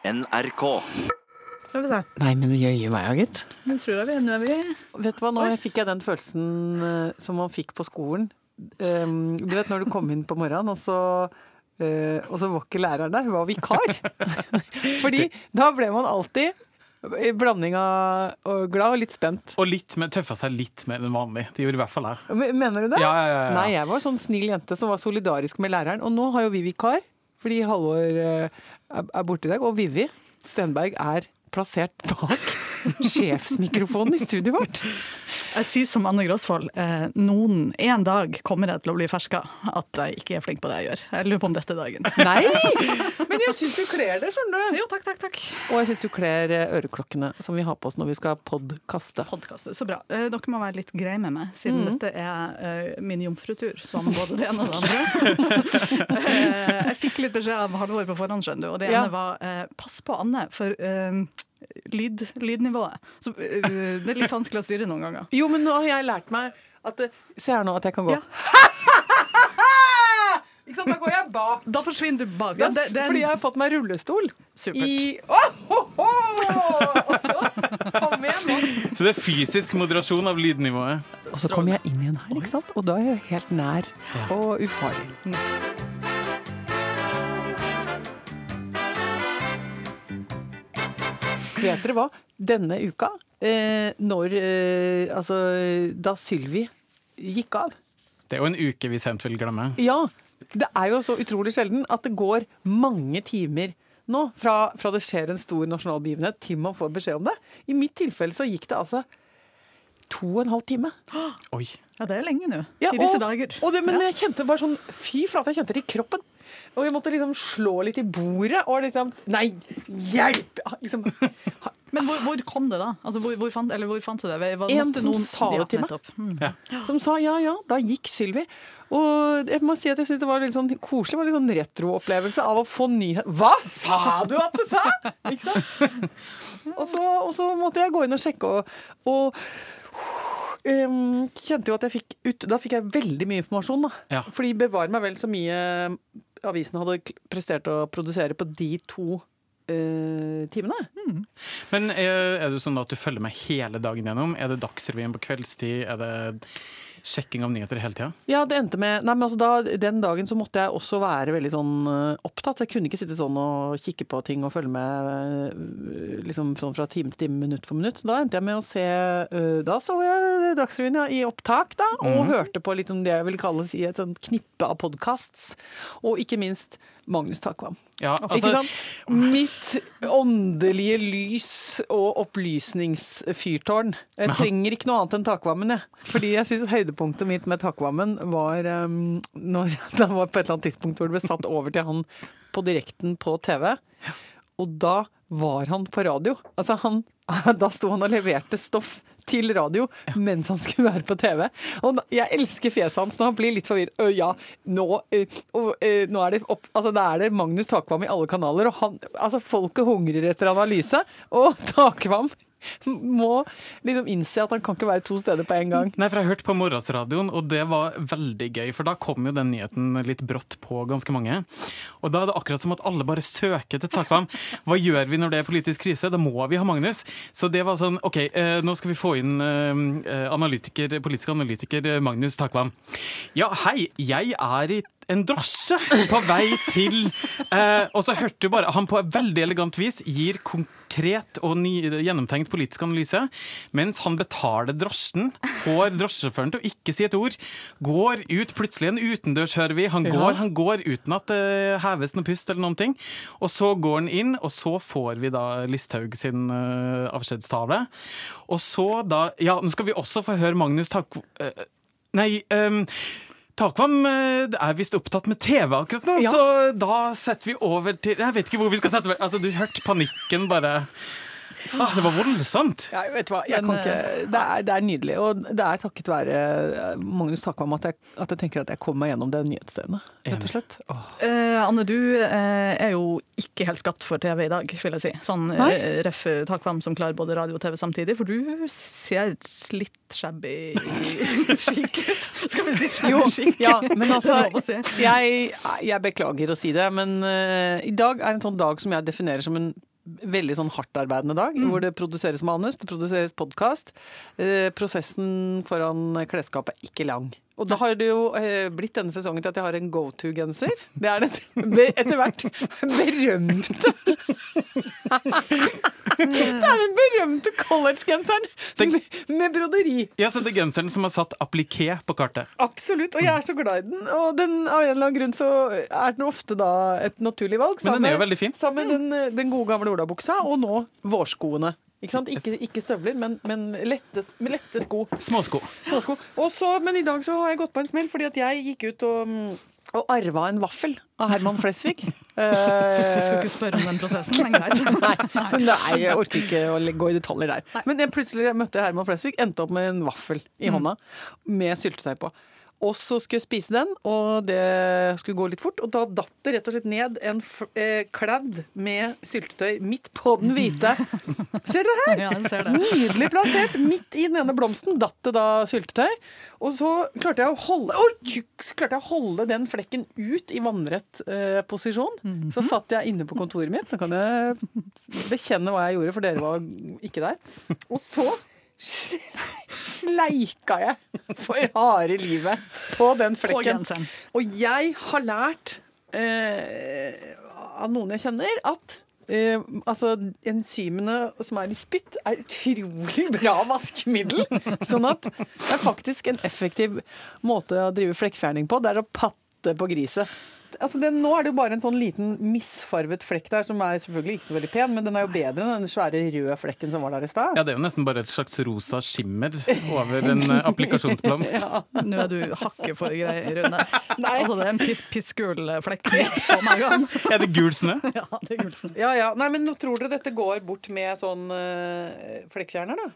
NRK. Nei, men jøye meg, gitt. Nå tror jeg vi nå er vi Vet du hva, nå fikk jeg den følelsen uh, som man fikk på skolen. Um, du vet når du kom inn på morgenen, og så, uh, og så var ikke læreren der, var vikar. Fordi da ble man alltid i blanding av og glad og litt spent. Og litt men tøffa seg litt mer enn vanlig. Det gjorde i hvert fall jeg. Mener du det? Ja, ja, ja, ja. Nei, jeg var sånn snill jente som var solidarisk med læreren. Og nå har jo vi vikar, fordi Halvor eh, er borte i dag. Og Vivi Stenberg er plassert bak sjefsmikrofonen i studioet vårt. Jeg sier som Anne Grosvold, eh, noen en dag kommer jeg til å bli ferska at jeg ikke er flink på det jeg gjør. Jeg lurer på om dette er dagen. Nei! Men jeg syns du kler det, skjønner du. Jo, takk, takk, takk. Og jeg syns du kler eh, øreklokkene som vi har på oss når vi skal podkaste. Podkaste, så bra. Eh, Dere må være litt greie med meg, siden dette er eh, min jomfrutur, som både det ene og det andre. Eh, jeg fikk litt beskjed av Halvor på forhånd, skjønner du, og det Ja. ene var eh, pass på Anne, for eh, lyd, lydnivået. Så, uh, det er litt vanskelig å styre noen ganger. Jo, men nå har jeg lært meg at eh, Se her nå at jeg kan gå. Ja. Ikke sant, Da går jeg bak. Da forsvinner du bak. Ja, det, det er en- fordi jeg har fått meg rullestol. Supert. I oh, oh, oh! Og så Kom igjen nå. Så det er fysisk moderasjon av lydnivået. Og så kommer jeg inn igjen her, ikke sant? og da er jeg helt nær og ufarlig. Vet dere hva? Denne uka, eh, når eh, Altså, da Sylvi gikk av Det er jo en uke vi sent vil glemme. Ja, det er jo så utrolig sjelden at det går mange timer nå fra, fra det skjer en stor nasjonal begivenhet til man får beskjed om det. I mitt tilfelle så gikk det altså to og en halv time. Oi. Ja, det er lenge nå. Ja, I disse og, dager. Og det, men Ja. jeg kjente bare sånn Fy flate, jeg kjente det i kroppen. Og jeg måtte liksom slå litt i bordet og liksom Nei, hjelp! Liksom, Men hvor, hvor kom det, da? Altså, hvor, hvor, fant, eller hvor fant du det? Var, En som noen, sa det til meg. Mm. Ja. som sa ja, ja. Da gikk Sylvi. Og jeg må si at jeg synes det var litt sånn koselig. Var litt sånn retroopplevelse av å få nyhet Hva sa du at du sa?! Ikke sant? Og så, og så måtte jeg gå inn og sjekke og, og ehm, kjente jo at jeg fikk ut Da fikk jeg veldig mye informasjon, da. Ja. Fordi bevare meg vel så mye avisen hadde prestert å produsere på de to uh, timene. Men er, er det sånn at du følger med hele dagen gjennom? Er det Dagsrevyen på kveldstid? Er det sjekking av nyheter hele tida? Ja, det endte med Nei, men altså da, Den dagen så måtte jeg også være veldig sånn eh, opptatt. Jeg kunne ikke sitte sånn og kikke på ting og følge med eh, liksom sånn fra time til time, minutt for minutt. Så da endte jeg med å se eh, Da så jeg Dagsrevyen ja, i opptak, da. Og hørte på litt om det jeg vil kalle si et sånt knippe av podkasts. Og ikke minst Magnus Takvam. Ja, altså? Mitt åndelige lys og opplysningsfyrtårn. Jeg trenger ikke noe annet enn takvammen, jeg. Fordi jeg syns høydepunktet mitt med takvammen var um, når det var på et eller annet tidspunkt hvor det ble satt over til han på direkten på TV. Og da var han på radio. Altså han, da sto han og leverte stoff til radio mens han skulle være på TV. Og jeg elsker fjeset hans når han blir litt forvirret. «Ø, Ja, nå, ø, og, nå er det opp, altså da er det Magnus Takvam i alle kanaler, og han, altså folket hungrer etter analyse. Og Takvam må liksom innse at han kan ikke være to steder på en gang. Nei, for Jeg hørte på morgensradioen, og det var veldig gøy. For da kom jo den nyheten litt brått på ganske mange. Og da er det akkurat som at alle bare søker til Takvam. Hva gjør vi når det er politisk krise? Da må vi ha Magnus. Så det var sånn OK, eh, nå skal vi få inn eh, analytiker, politisk analytiker eh, Magnus Takvam. Ja, hei, jeg er i en drosje på vei til eh, Og så hørte du bare Han på veldig elegant vis gir konkret og ny, gjennomtenkt politisk analyse, mens han betaler drosjen, får drosjesjåføren til å ikke si et ord, går ut plutselig en utendørs, hører vi. Han går, han går uten at det heves noe pust eller noen ting. Og så går han inn, og så får vi da Listhaug sin uh, avskjedstale. Og så da Ja, nå skal vi også få høre Magnus Takk... Uh, nei um, Takvam eh, er visst opptatt med TV akkurat nå, Ja. så da setter vi over til Jeg vet ikke hvor vi skal sette Altså, du hørte panikken bare ah, Det var voldsomt. Ja, vet du hva, jeg Men, kan ikke, det, er, det er nydelig, og det er takket være eh, Magnus Takvam at jeg, at jeg tenker at jeg kommer meg gjennom det nyhetsdøgnet, rett og slett. Oh. Eh, Anne, du eh, er jo ikke helt skapt for TV i dag, vil jeg si. Sånn Nei. eh, ref takvam som klarer både radio og TV samtidig, for du ser litt shabby chic ut. Skal vi si shabby Jo, chic? ja, men altså jeg, jeg beklager å si det, men uh, i dag er en sånn dag som jeg definerer som en veldig sånn hardtarbeidende dag, hvor det produseres manus, det produseres podkast. Eh, prosessen foran klesskapet er ikke lang. Og da har det jo eh, blitt denne sesongen til at jeg har en go to-genser. Det er det etter hvert berømte Det er den berømte college-genseren med, broderi. Ja, så det er genseren som har satt appliqué på kartet. Absolutt, og jeg er så glad i den. Og den, av en eller annen grunn så er den ofte da et naturlig valg. Men den er jo veldig fin. Sammen med den, den gode gamle olabuksa, og nå vårskoene. Ikke, sant? Ikke, ikke støvler, men, men lette, med lette sko. Småsko. Småsko. Også, men i dag så har jeg gått på en smell, fordi at jeg gikk ut og, mm, og arva en vaffel av Herman Flesvig. Jeg skal ikke spørre om den prosessen, men greit. Nei, så nei, jeg orker ikke å gå i detaljer der. Men jeg plutselig møtte Herman Flesvig, endte opp med en vaffel i hånda med syltetøy på. Og så skulle jeg spise den, og det skulle gå litt fort. Og da datt det rett og slett ned en eh, kladd med syltetøy midt på den hvite. Ser dere her? Ja, ser det. Nydelig plassert. Midt i den ene blomsten datt det da syltetøy. Og så klarte jeg å holde Oi! Klarte jeg å holde den flekken ut i vannrett eh, posisjon. Så satt jeg inne på kontoret mitt. Nå kan jeg bekjenne hva jeg gjorde, for dere var ikke der. Og så sleika jeg for harde livet på den flekken. Og jeg har lært eh, av noen jeg kjenner, at eh, altså, enzymene som er i spytt, er utrolig bra vaskemiddel. Sånn at det er faktisk en effektiv måte å drive flekkfjerning på. Det er å patte på griset. Altså, det, nå er det jo bare en sånn liten misfarvet flekk der, som er selvfølgelig ikke så veldig pen, men den er jo bedre enn den svære røde flekken som var der i stad. Ja, det er jo nesten bare et slags rosa skimmer over en eh, applikasjonsblomst. Ja. Nå er du hakket for greier, Rune. Altså, det er en piss, pissgul flekk på magen. Er det gul snø? Ja, det er gulsen. Ja, ja. Nei, men tror dere dette går bort med sånn øh, flekkfjerner, da?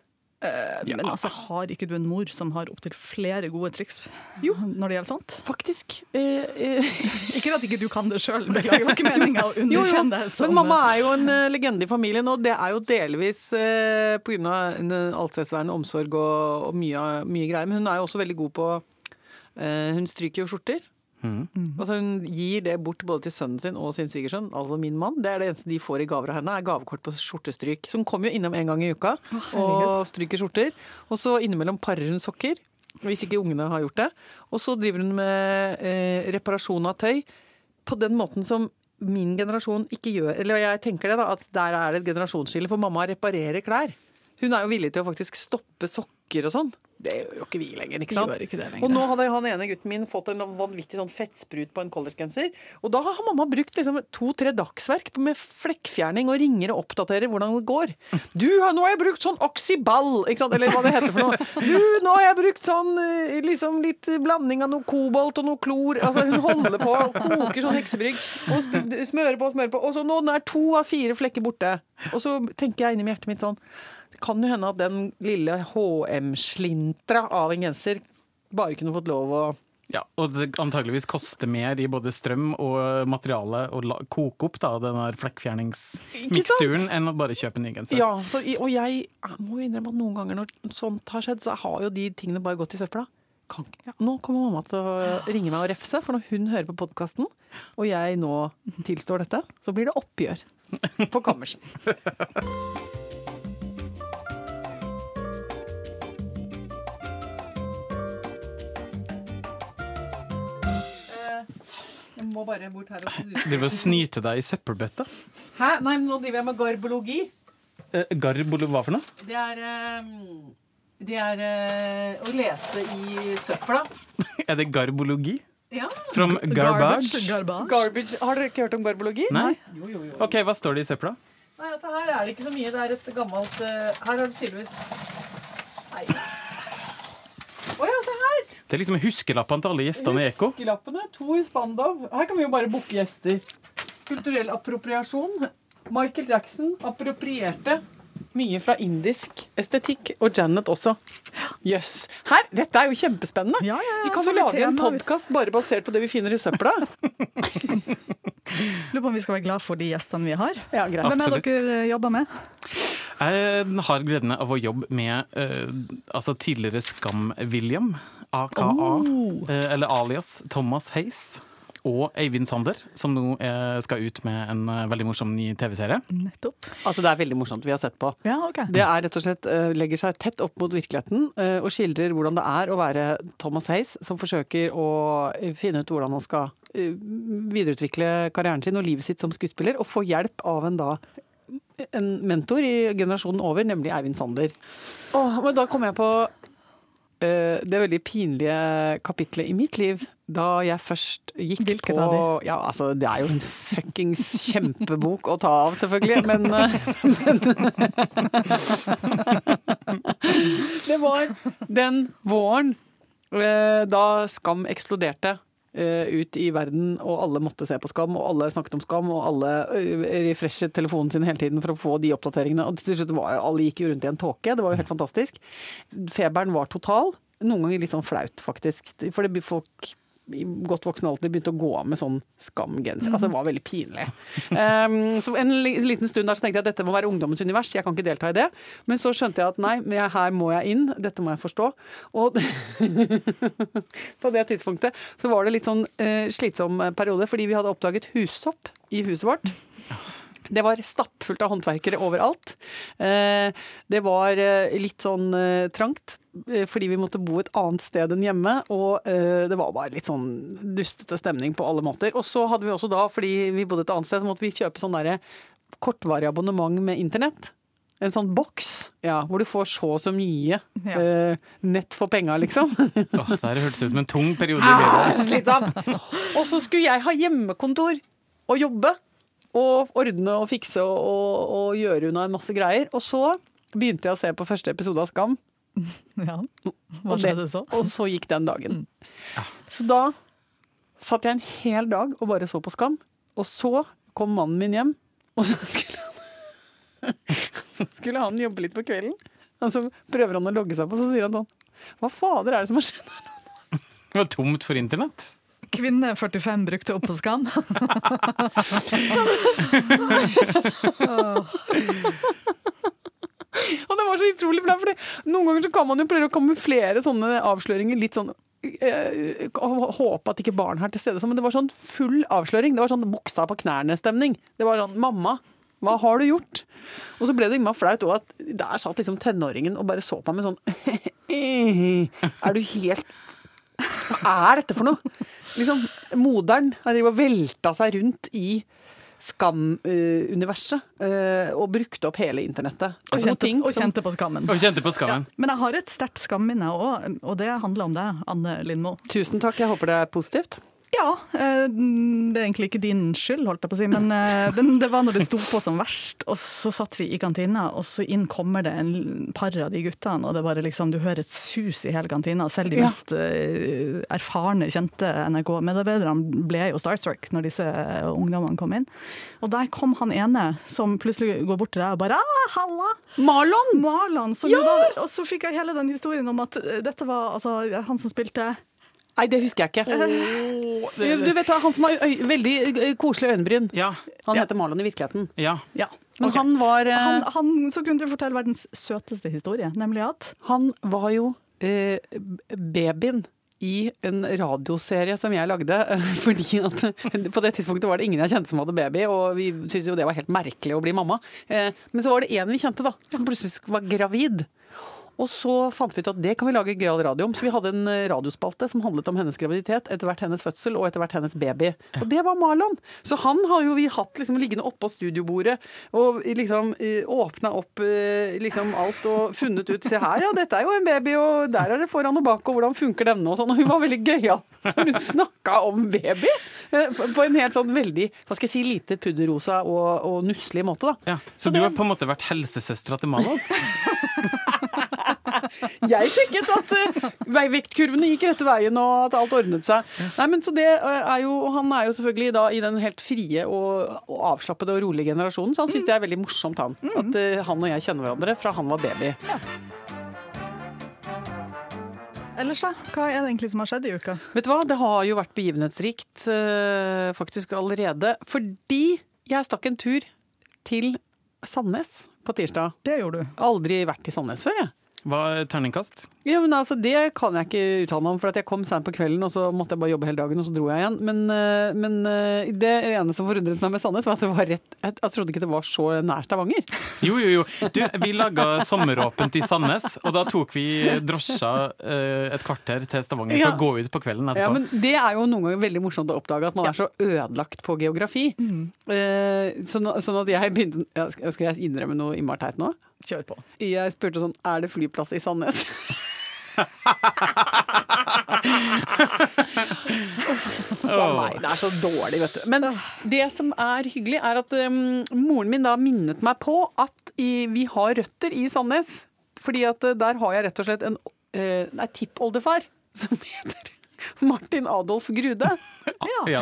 Men altså, har ikke du en mor som har opptil flere gode triks Jo. når det gjelder sånt? Faktisk. Eh, eh, Ikke at ikke du kan det sjøl, det var ikke meninga å underkjenne deg som Men mamma er jo en eh, legende i familien, og det er jo delvis uh, pga. allstedsværende omsorg og, og mye, mye greier. Men hun er jo også veldig god på eh, Hun stryker jo skjorter. Altså Hun gir det bort både til sønnen sin og sin svigersønn, altså min mann. Det er det eneste de får i gaver av henne, er gavekort på skjortestryk. Så hun kommer jo innom en gang i uka og stryker skjorter. Og så innimellom parer hun sokker, hvis ikke ungene har gjort det. Og så driver hun med eh, reparasjon av tøy på den måten som min generasjon ikke gjør. Eller jeg tenker det da, at der er det et generasjonsskille, for mamma reparerer klær. Hun er jo villig til å faktisk stoppe sokker og sånn. Det gjør jo ikke vi lenger, ikke sant? Ikke lenger. Og nå hadde han ene gutten min fått en vanvittig sånn fettsprut på en collegegenser. Og da har mamma brukt liksom to-tre dagsverk med flekkfjerning og ringer og oppdaterer hvordan det går. Du, nå har jeg brukt sånn oxyball, ikke sant? eller hva det heter for noe. Du, nå har jeg brukt sånn eh, liksom litt blanding av noe kobolt og noe klor. Altså hun holder på og koker sånn heksebrygg. Og smører på og smører på. Og så nå er to av fire flekker borte. Og så tenker jeg inni hjertet mitt sånn Det kan jo hende at den lille HM-slintra av en genser bare kunne fått lov å Ja, og det antageligvis koster mer i både strøm og materiale å la, koke opp da, den flekkfjerningsmiksturen enn å bare kjøpe en ny genser. Ja, så, og jeg må jo innrømme at noen ganger når sånt har skjedd, så har jo de tingene bare gått i søpla. Kan, ja. Nå kommer mamma til å ringe meg og refse, for når hun hører på podkasten, og jeg nå tilstår dette, så blir det oppgjør på kammerset. Jeg må bare bort her og Driver og snyter deg i søppelbøtta. Hæ? Nei, men nå driver jeg med garbologi. Eh, Garbolo, hva for noe? Det er, eh, det er eh, å lese i søpla. Er det garbologi? Ja. From garbage? Garbage. Garbage. Har dere ikke hørt om garbologi? Nei? Jo, jo, jo. OK, hva står det i søpla? Nei, altså Her er det ikke så mye. Det er et gammelt uh, Her har du tydeligvis Nei. Å ja, se her! Det er liksom huskelappene til alle gjestene i Ekko. Huskelappene. Tor Spandov. Her kan vi jo bare booke gjester. Kulturell appropriasjon. Michael Jackson approprierte mye fra indisk estetikk, og Janet også. Jøss. Her! Dette er jo kjempespennende. Ja, ja, ja, vi kan jo lage en podkast bare basert på det vi finner i søpla. Lurer på om vi skal være glad for de gjestene vi har. Ja, greit. Hvem er dere jobber med? Jeg har gleden av å jobbe med uh, altså tidligere Skam-William, aka, Oh. eh, eller alias Thomas Hays. og Eivind Sander, som nå eh, skal ut med en eh, veldig morsom ny TV-serie. Nettopp. Altså, det er veldig morsomt vi har sett på. Ja, ok. Det er rett og slett legger seg tett opp mot virkeligheten og skildrer hvordan det er å være Thomas Hays, som forsøker å finne ut hvordan han skal videreutvikle karrieren sin og livet sitt som skuespiller, og få hjelp av en da en mentor i generasjonen over, nemlig Eivind Sander. Åh, men da kom jeg på det veldig pinlige kapitlet i mitt liv da jeg først gikk Hvilket på? Ja, altså, det er jo en fuckings kjempebok å ta av, selvfølgelig, men, eh, men Det var den våren eh, da Skam eksploderte eh, ut i verden, og alle måtte se på Skam, og alle snakket om Skam, og alle eh, refreshet telefonen sin hele tiden for å få de oppdateringene. Og til slutt var alle gikk jo rundt i en tåke. Det var jo helt fantastisk. Feberen var total. Noen ganger litt sånn flaut, faktisk. For folk i godt voksen alder begynte å gå av med sånn skamgenser. Altså, det var veldig pinlig. Um, så en liten stund der så tenkte jeg at dette må være ungdommens univers, jeg kan ikke delta i det. Men så skjønte jeg at nei, her må jeg inn, dette må jeg forstå. Og på det tidspunktet så var det litt sånn uh, slitsom periode, fordi vi hadde oppdaget hussopp i huset vårt. Det var stappfullt av håndverkere overalt. Eh, Det var eh, litt sånn eh, trangt, fordi vi måtte bo et annet sted enn hjemme. Og eh, det var bare litt sånn dustete stemning på alle måter. Og så hadde vi også da, fordi vi bodde et annet sted, så måtte vi kjøpe sånn derre kortvarig abonnement med internett. En sånn boks ja, hvor du får så og så mye Ja. eh, nett for penga, liksom. oh, det her hørtes ut som en tung periode i Ah, livet. Og så skulle jeg ha hjemmekontor og jobbe. Og ordne og fikse og, og, og gjøre unna en masse greier. Og så begynte jeg å se på første episode av Skam. Ja. Hva skjedde så? Og så gikk den dagen. Så da satt jeg en hel dag og bare så på Skam. Og så kom mannen min hjem, og så skulle han, så skulle han jobbe litt på kvelden. Og så prøver han å logge seg på, så sier han sånn Hva fader er det som har skjedd? Det var tomt for internett. Kvinne 45 brukte opp på Skam. Og det var så utrolig bra, for noen ganger så kan man jo prøve å kamuflere sånne avsløringer litt sånn eh, Håpe at ikke barn er til stede, men det var sånn full avsløring. Det var sånn buksa på knærne-stemning. Det var sånn 'mamma, hva har du gjort?' Og så ble det innmari flaut òg at der satt liksom tenåringen og bare så på meg med sånn Er du helt Hva er dette for noe? Liksom, moderen har jo velta seg rundt i Skam-universet eh, og brukte opp hele internettet. Og kjente, ting og kjente på skammen. Og kjente på skammen. Men jeg har et sterkt skamminne òg, og det handler om deg, Anne Lindmo. Tusen takk, jeg håper det er positivt. Ja, eh, det er egentlig ikke din skyld, holdt jeg på å si, men eh, men det var når det sto på som verst. Og så satt vi i kantina, og så inn kommer det en par av de guttene, og det er bare liksom, du hører et sus i hele kantina. Selv de Ja. mest eh, erfarne, kjente NRK-medarbeiderne ble jo starstruck når disse ungdommene kom inn. Og der kom han ene som plutselig går bort til deg og bare ah, 'halla'! Marlon! Marlon! Så Ja! da, og så fikk jeg hele den historien om at dette var altså, han som spilte Nei, det husker jeg ikke. Du vet Han som har øy, veldig koselige øyenbryn. Ja. Han Ja. heter Marlon i virkeligheten. ja. Ja. Men okay. han var uh, han, han, så kunne du fortelle verdens søteste historie, nemlig at Han var jo uh, babyen i en radioserie som jeg lagde. Fordi at på det tidspunktet var det ingen jeg kjente som hadde baby, og vi syntes jo det var helt merkelig å bli mamma. Eh, Men så var det en vi kjente, da, som plutselig var gravid. Og så fant vi ut at det kan vi lage gøyal radio om. Så vi hadde en eh, radiospalte som handlet om hennes graviditet, etter hvert hennes fødsel og etter hvert hennes baby. Og det var Marlon. Så han har jo vi hatt liksom liggende oppå studiobordet og liksom åpna opp eh, liksom alt og funnet ut Se her, ja, dette er jo en baby, og der er det foran og bak, og hvordan funker denne og sånn. Og hun var veldig gøyal. For hun snakka om baby eh, på en helt sånn veldig hva skal jeg si, lite pudderrosa og, og nusselig måte, da. ja. Så du har på en måte vært helsesøstera til Malon? Jeg sjekket at uh, vektkurvene gikk rette veien og at alt ordnet seg. Nei, men så det eh, er jo, Han er jo selvfølgelig da i den helt frie og, og avslappede og rolige generasjonen, så han syns det er veldig morsomt, han. At uh, han og jeg kjenner hverandre fra han var baby. Ellers, da? Hva er det egentlig som har skjedd i uka? Vet du hva, det har jo vært begivenhetsrikt eh, faktisk allerede. Fordi jeg stakk en tur til Sandnes på tirsdag. Det gjorde du. Aldri vært i Sandnes før, jeg. Hva er terningkast? Ja, men altså, Det kan jeg ikke uttale meg om, for at jeg kom sent på kvelden og så måtte jeg bare jobbe hele dagen, og så dro jeg igjen. Men, eh, men eh, det ene som forundret meg med Sandnes, var at det var rett Jeg, jeg trodde ikke det var så nær Stavanger. Jo, jo, jo. Du, vi laga sommeråpent i Sandnes, og da tok vi drosja eh, et kvarter til Stavanger Ja. for å gå ut på kvelden etterpå. Ja, men Det er jo noen ganger veldig morsomt å oppdage at man er så ødelagt på geografi. Mm. sånn, sånn at jeg begynte skal jeg innrømme noe innmari teit nå? Kjør på. Jeg spurte sånn Er det flyplass i Sandnes? Meg, det er så dårlig, vet du. Men det som er hyggelig, er at um, moren min da minnet meg på at i, vi har røtter i Sandnes. Fordi at uh, der har jeg rett og slett en uh, nei, tippoldefar som heter Martin Adolf Grude. Ja,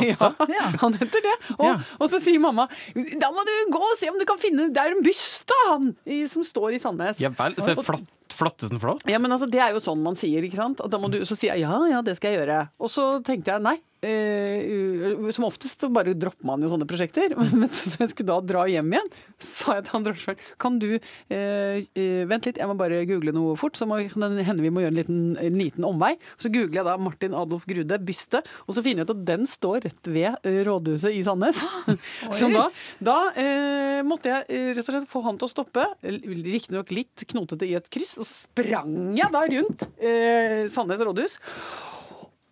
Ja, han heter det. Og, og så sier mamma da må du gå og se om du kan finne Det er en byst av han som står i Sandnes. Ja vel. Så flott, flottesen flott? Ja, men altså, Det er jo sånn man sier. ikke sant? At da må du, så sier jeg ja, ja, det skal jeg gjøre. Og så tenkte jeg nei. Uh, som oftest så bare dropper man jo sånne prosjekter. Men så jeg skulle da dra hjem igjen, så sa jeg til han drosjesjåføren kan du uh, uh, Vent litt, jeg må bare google noe fort. Så må, kan det hende vi må gjøre en liten, en liten omvei. Så googler jeg da Martin Adolf Grude, byste, og så finner jeg ut at den står rett ved rådhuset i Sandnes. så da, da eh, måtte jeg rett og slett få han til å stoppe, riktignok litt knotete i et kryss, og sprang jeg da rundt eh, Sandnes rådhus.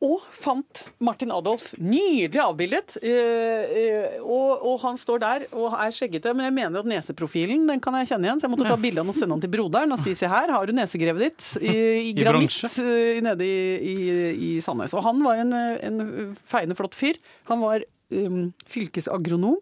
Og fant Martin Adolf. Nydelig avbildet. Eh, eh, og, og han står der og er skjeggete, men jeg mener at neseprofilen den kan jeg kjenne igjen. Så jeg måtte ta bilde av den og sende den til broderen og si se her, har du nesegrevet ditt i, i granitt eh, nede i, i, i Sandnes. Og han var en, en feiende flott fyr. Han var um, fylkesagronom.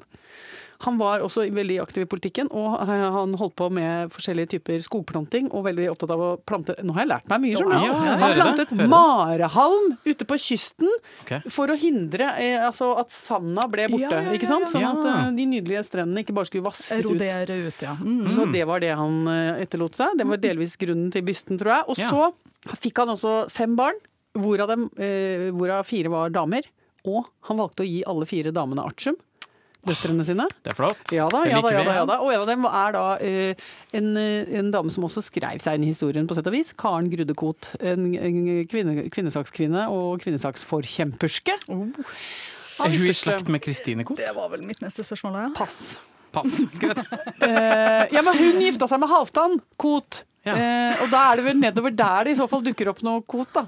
Han var også veldig aktiv i politikken, og han holdt på med forskjellige typer skogplanting. Og veldig opptatt av å plante Nå har jeg lært meg mye, skjønner du. Ja, Han plantet marehalm ute på kysten okay. for å hindre eh, altså at sanda ble borte. Ja, ja, ja, ikke sant? Sånn at eh, de nydelige strendene ikke bare skulle vaskes ut. Erodere ut, ja. Mm. Så det var det han eh, etterlot seg. Det var delvis grunnen til bysten, tror jeg. Og så fikk han også fem barn, hvorav, dem, eh, hvorav fire var damer. Og han valgte å gi alle fire damene artium. Døtrene sine. Det er flott. Ja da, ja da, ja da, ja da. Og en av dem er da eh, en, eh, en dame som også skrev seg inn i historien, på sett og vis. Karen Grudekot. En, en kvinne, kvinnesakskvinne og kvinnesaksforkjemperske. Er hun i slekt med Kristine Koht? Det var vel mitt neste spørsmål, ja. Pass. Pass. Greit. Eh, ja, men hun gifta seg med Halvdan Koht. Ja. Eh, og da er det vel nedover der det i så fall dukker opp noe kot, da.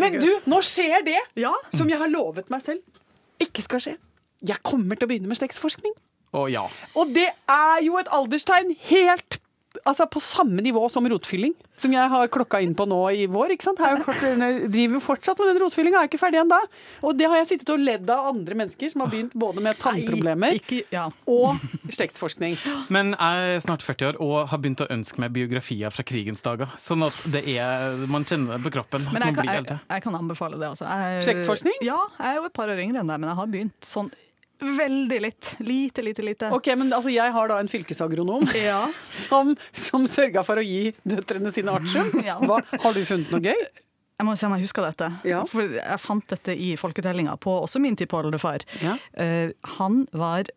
Men du, nå skjer det Ja, som jeg har lovet meg selv ikke skal skje. Jeg kommer til å begynne med slektsforskning. Å ja. Og det er jo et alderstegn helt Altså på samme nivå som rotfylling, som jeg har klokka inn på nå i vår. ikke sant? Har jeg jeg driver jo fortsatt med den rotfyllinga, er ikke ferdig ennå. Og det har jeg sittet og ledd av andre mennesker som har begynt både med tannproblemer ikke, ja. og slektsforskning. Men jeg er snart 40 år og har begynt å ønske meg biografier fra krigens dager. Sånn at det er, man kjenner det på kroppen. at Men jeg man kan, blir jeg, eldre. jeg kan anbefale det. Altså. Jeg, Slektsforskning? Ja, jeg er jo et par år yngre enn deg, men jeg har begynt sånn veldig litt. Lite, lite, lite. Ok, men altså jeg har da en fylkesagronom Ja. som, som sørga for å gi døtrene sine artium. Ja. Hva, har du funnet noe gøy? Jeg må se om jeg husker dette. Ja. For jeg fant dette i folketellinga på også min tippoldefar. Ja. Uh, han var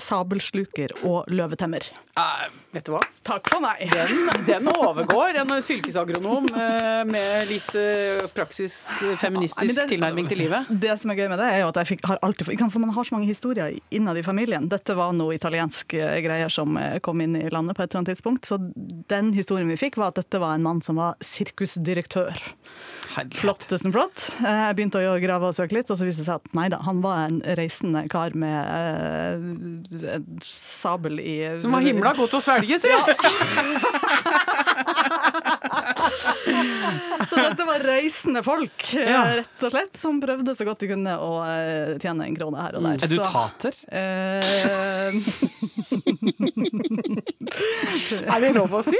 sabelsluker og løvetemmer. Uh, vet du hva? Takk for meg! Den, den overgår en fylkesagronom uh, med litt uh, praksis feministisk Nei, det- tilnærming til livet. Det som er gøy med det, er jo at jeg fikk, har alltid For man har så mange historier innad i familien. Dette var noe italienske greier som kom inn i landet på et eller annet tidspunkt. Så den historien vi fikk, var at dette var en mann som var sirkusdirektør. Herlighet. Flottesten flott. Eh, Jeg begynte å grave og søke litt, og så viste det seg at nei da, han var en reisende kar med uh, sabel i Som var himla god til å svelge, sier jeg. Så dette var reisende folk, eh, Ja. rett og slett, som prøvde så godt de kunne å eh, tjene en krone her og der. Er du Så, tater? eh, Er det lov å si?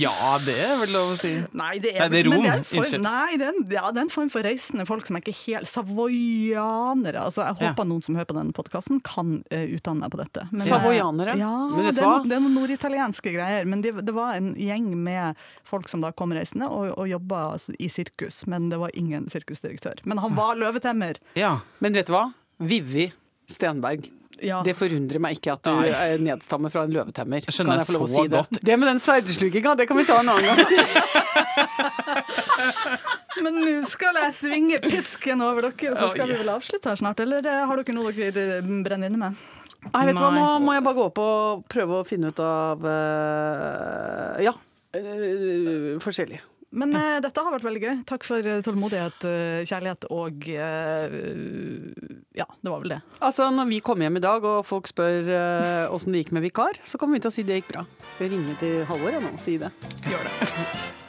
Ja, det er vel lov å si. Nei, det Nei, er, det er rom. det er form. Nei, det er, en, ja, det er en form for reisende folk som er ikke helt Savoianere. Altså, jeg Ja. håper noen som hører på denne podkasten, kan uh, utdanne meg på dette. Men, Savoianere? Ja, Men vet det, er, hva? det er noen norditalienske greier. Men det, det var en gjeng med folk som da kom reisende og, og jobba altså, i sirkus. Men det var ingen sirkusdirektør. Men han var løvetemmer. Ja. Men vet du hva? Vivi Stenberg. Ja. Det forundrer meg ikke at du Nei. er nedstammer fra en løvetemmer. Jeg skjønner Kan få lov å si det? godt. Det med den sverdeslukinga, det kan vi ta en annen gang. Men nå skal jeg svinge pisken over dere, og så skal vi vel avslutte her snart? Eller eh, har dere noe dere brenner inne med? Nei, vet du hva, nå må jeg bare gå opp og prøve å finne ut av eh, Ja. eh, forskjellig. Men uh, dette har vært veldig gøy. Takk for eh, tålmodighet, uh, kjærlighet og Ja, det var vel det. Altså, Når vi kommer hjem i dag og folk spør åssen det gikk med vikar, så kommer vi til å si det gikk bra. Vi ringer til Halvor nå og si det. Gjør det.